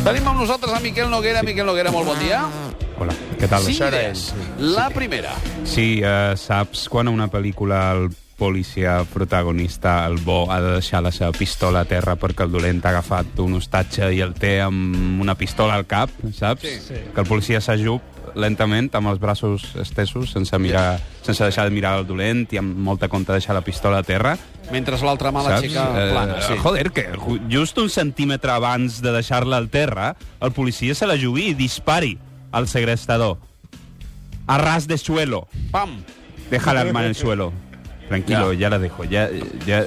Tenim amb nosaltres a Miquel Noguera. Miquel Noguera, molt bon dia. Hola, què tal? Cinc idees. La primera. Sí, uh, saps quan a una pel·lícula el policia protagonista, el bo, ha de deixar la seva pistola a terra perquè el dolent ha agafat un hostatge i el té amb una pistola al cap, saps? Sí. sí. Que el policia s'ajup lentament amb els braços estesos sense, mirar, sense deixar de mirar el dolent i amb molta compte deixar la pistola a terra. Mentre l'altra mà Saps? l'aixeca plana. Eh, Sí. Joder, que ju- just un centímetre abans de deixar-la al terra, el policia se la jugui i dispari al segrestador. A ras de suelo. Pam. Deja la arma en el suelo. Tranquilo, Ya. ya, la dejo. Ya, ya...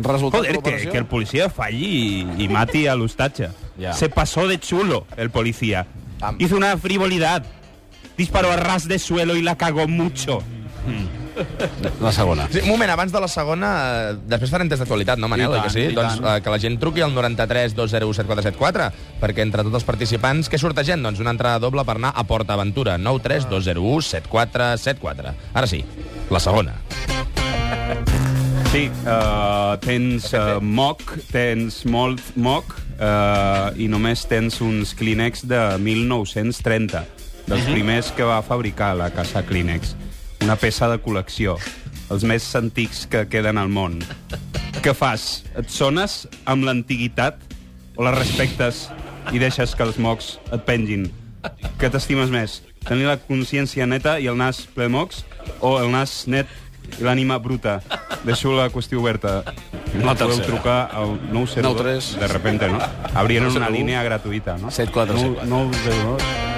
Resultat Joder, de que, que el policía falli y, y mati al Ustacha. Ya. Se pasó de chulo el policía. Am. Hizo una frivolidad. Disparó a ras de suelo y la cagó mucho. La segona. Sí, un moment, abans de la segona, després farem test d'actualitat, no, Manel? I oi que tant, sí? i Doncs tant. eh, que la gent truqui al 93 201 7474, perquè entre tots els participants, què sortegem? Doncs una entrada doble per anar a Port Aventura, 93 201 7474. Ara sí, la segona. Sí, uh, tens uh, moc, tens molt moc uh, i només tens uns Kleenex de 1930, dels primers que va fabricar la casa Kleenex. Una peça de col·lecció, els més antics que queden al món. Què fas? Et sones amb l'antiguitat o la respectes i deixes que els mocs et pengin? Què t'estimes més? Tenir la consciència neta i el nas ple mocs o el nas net i l'ànima bruta? Deixo la qüestió oberta. La Podeu trucar al 902. 93. De repente, no? Abrien una 901. línia gratuïta, no? 747. 902.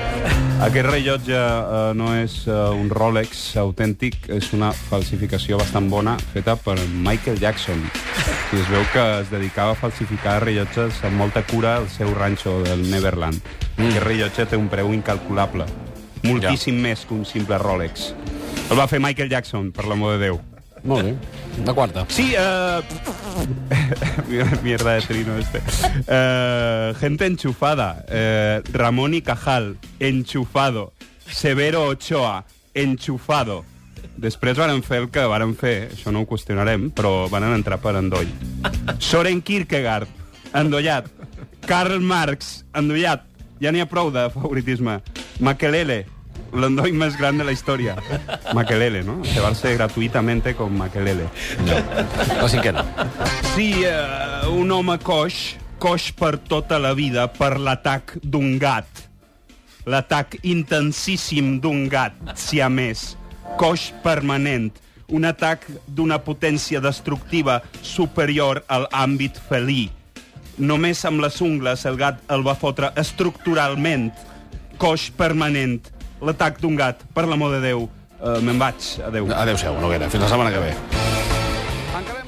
Aquest rellotge uh, no és uh, un Rolex autèntic, és una falsificació bastant bona feta per Michael Jackson. I es veu que es dedicava a falsificar rellotges amb molta cura al seu ranxo del Neverland. Mm. Aquest rellotge té un preu incalculable. Moltíssim ja. més que un simple Rolex. El va fer Michael Jackson, per l'amor de Déu. Molt bé. La quarta. Sí, uh... mierda de trino este. Uh, gente enchufada. Uh, Ramón y Cajal, enchufado. Severo Ochoa, enchufado. Després van fer el que varen fer, això no ho qüestionarem, però van entrar per endoll. Soren Kierkegaard, endollat. Karl Marx, endollat. Ja n'hi ha prou de favoritisme. Makelele, l'endoll més gran de la història. Makelele, no? Llevarse gratuïtamente con Makelele. La cinquena. Sí, uh, un home coix, coix per tota la vida per l'atac d'un gat. L'atac intensíssim d'un gat, si a més. Coix permanent. Un atac d'una potència destructiva superior al àmbit felí. Només amb les ungles el gat el va fotre estructuralment. Coix permanent. L'atac d'un gat, per l'amor de Déu. Uh, Me'n vaig, adeu. Adéu-siau, Noguera. Fins la setmana que ve.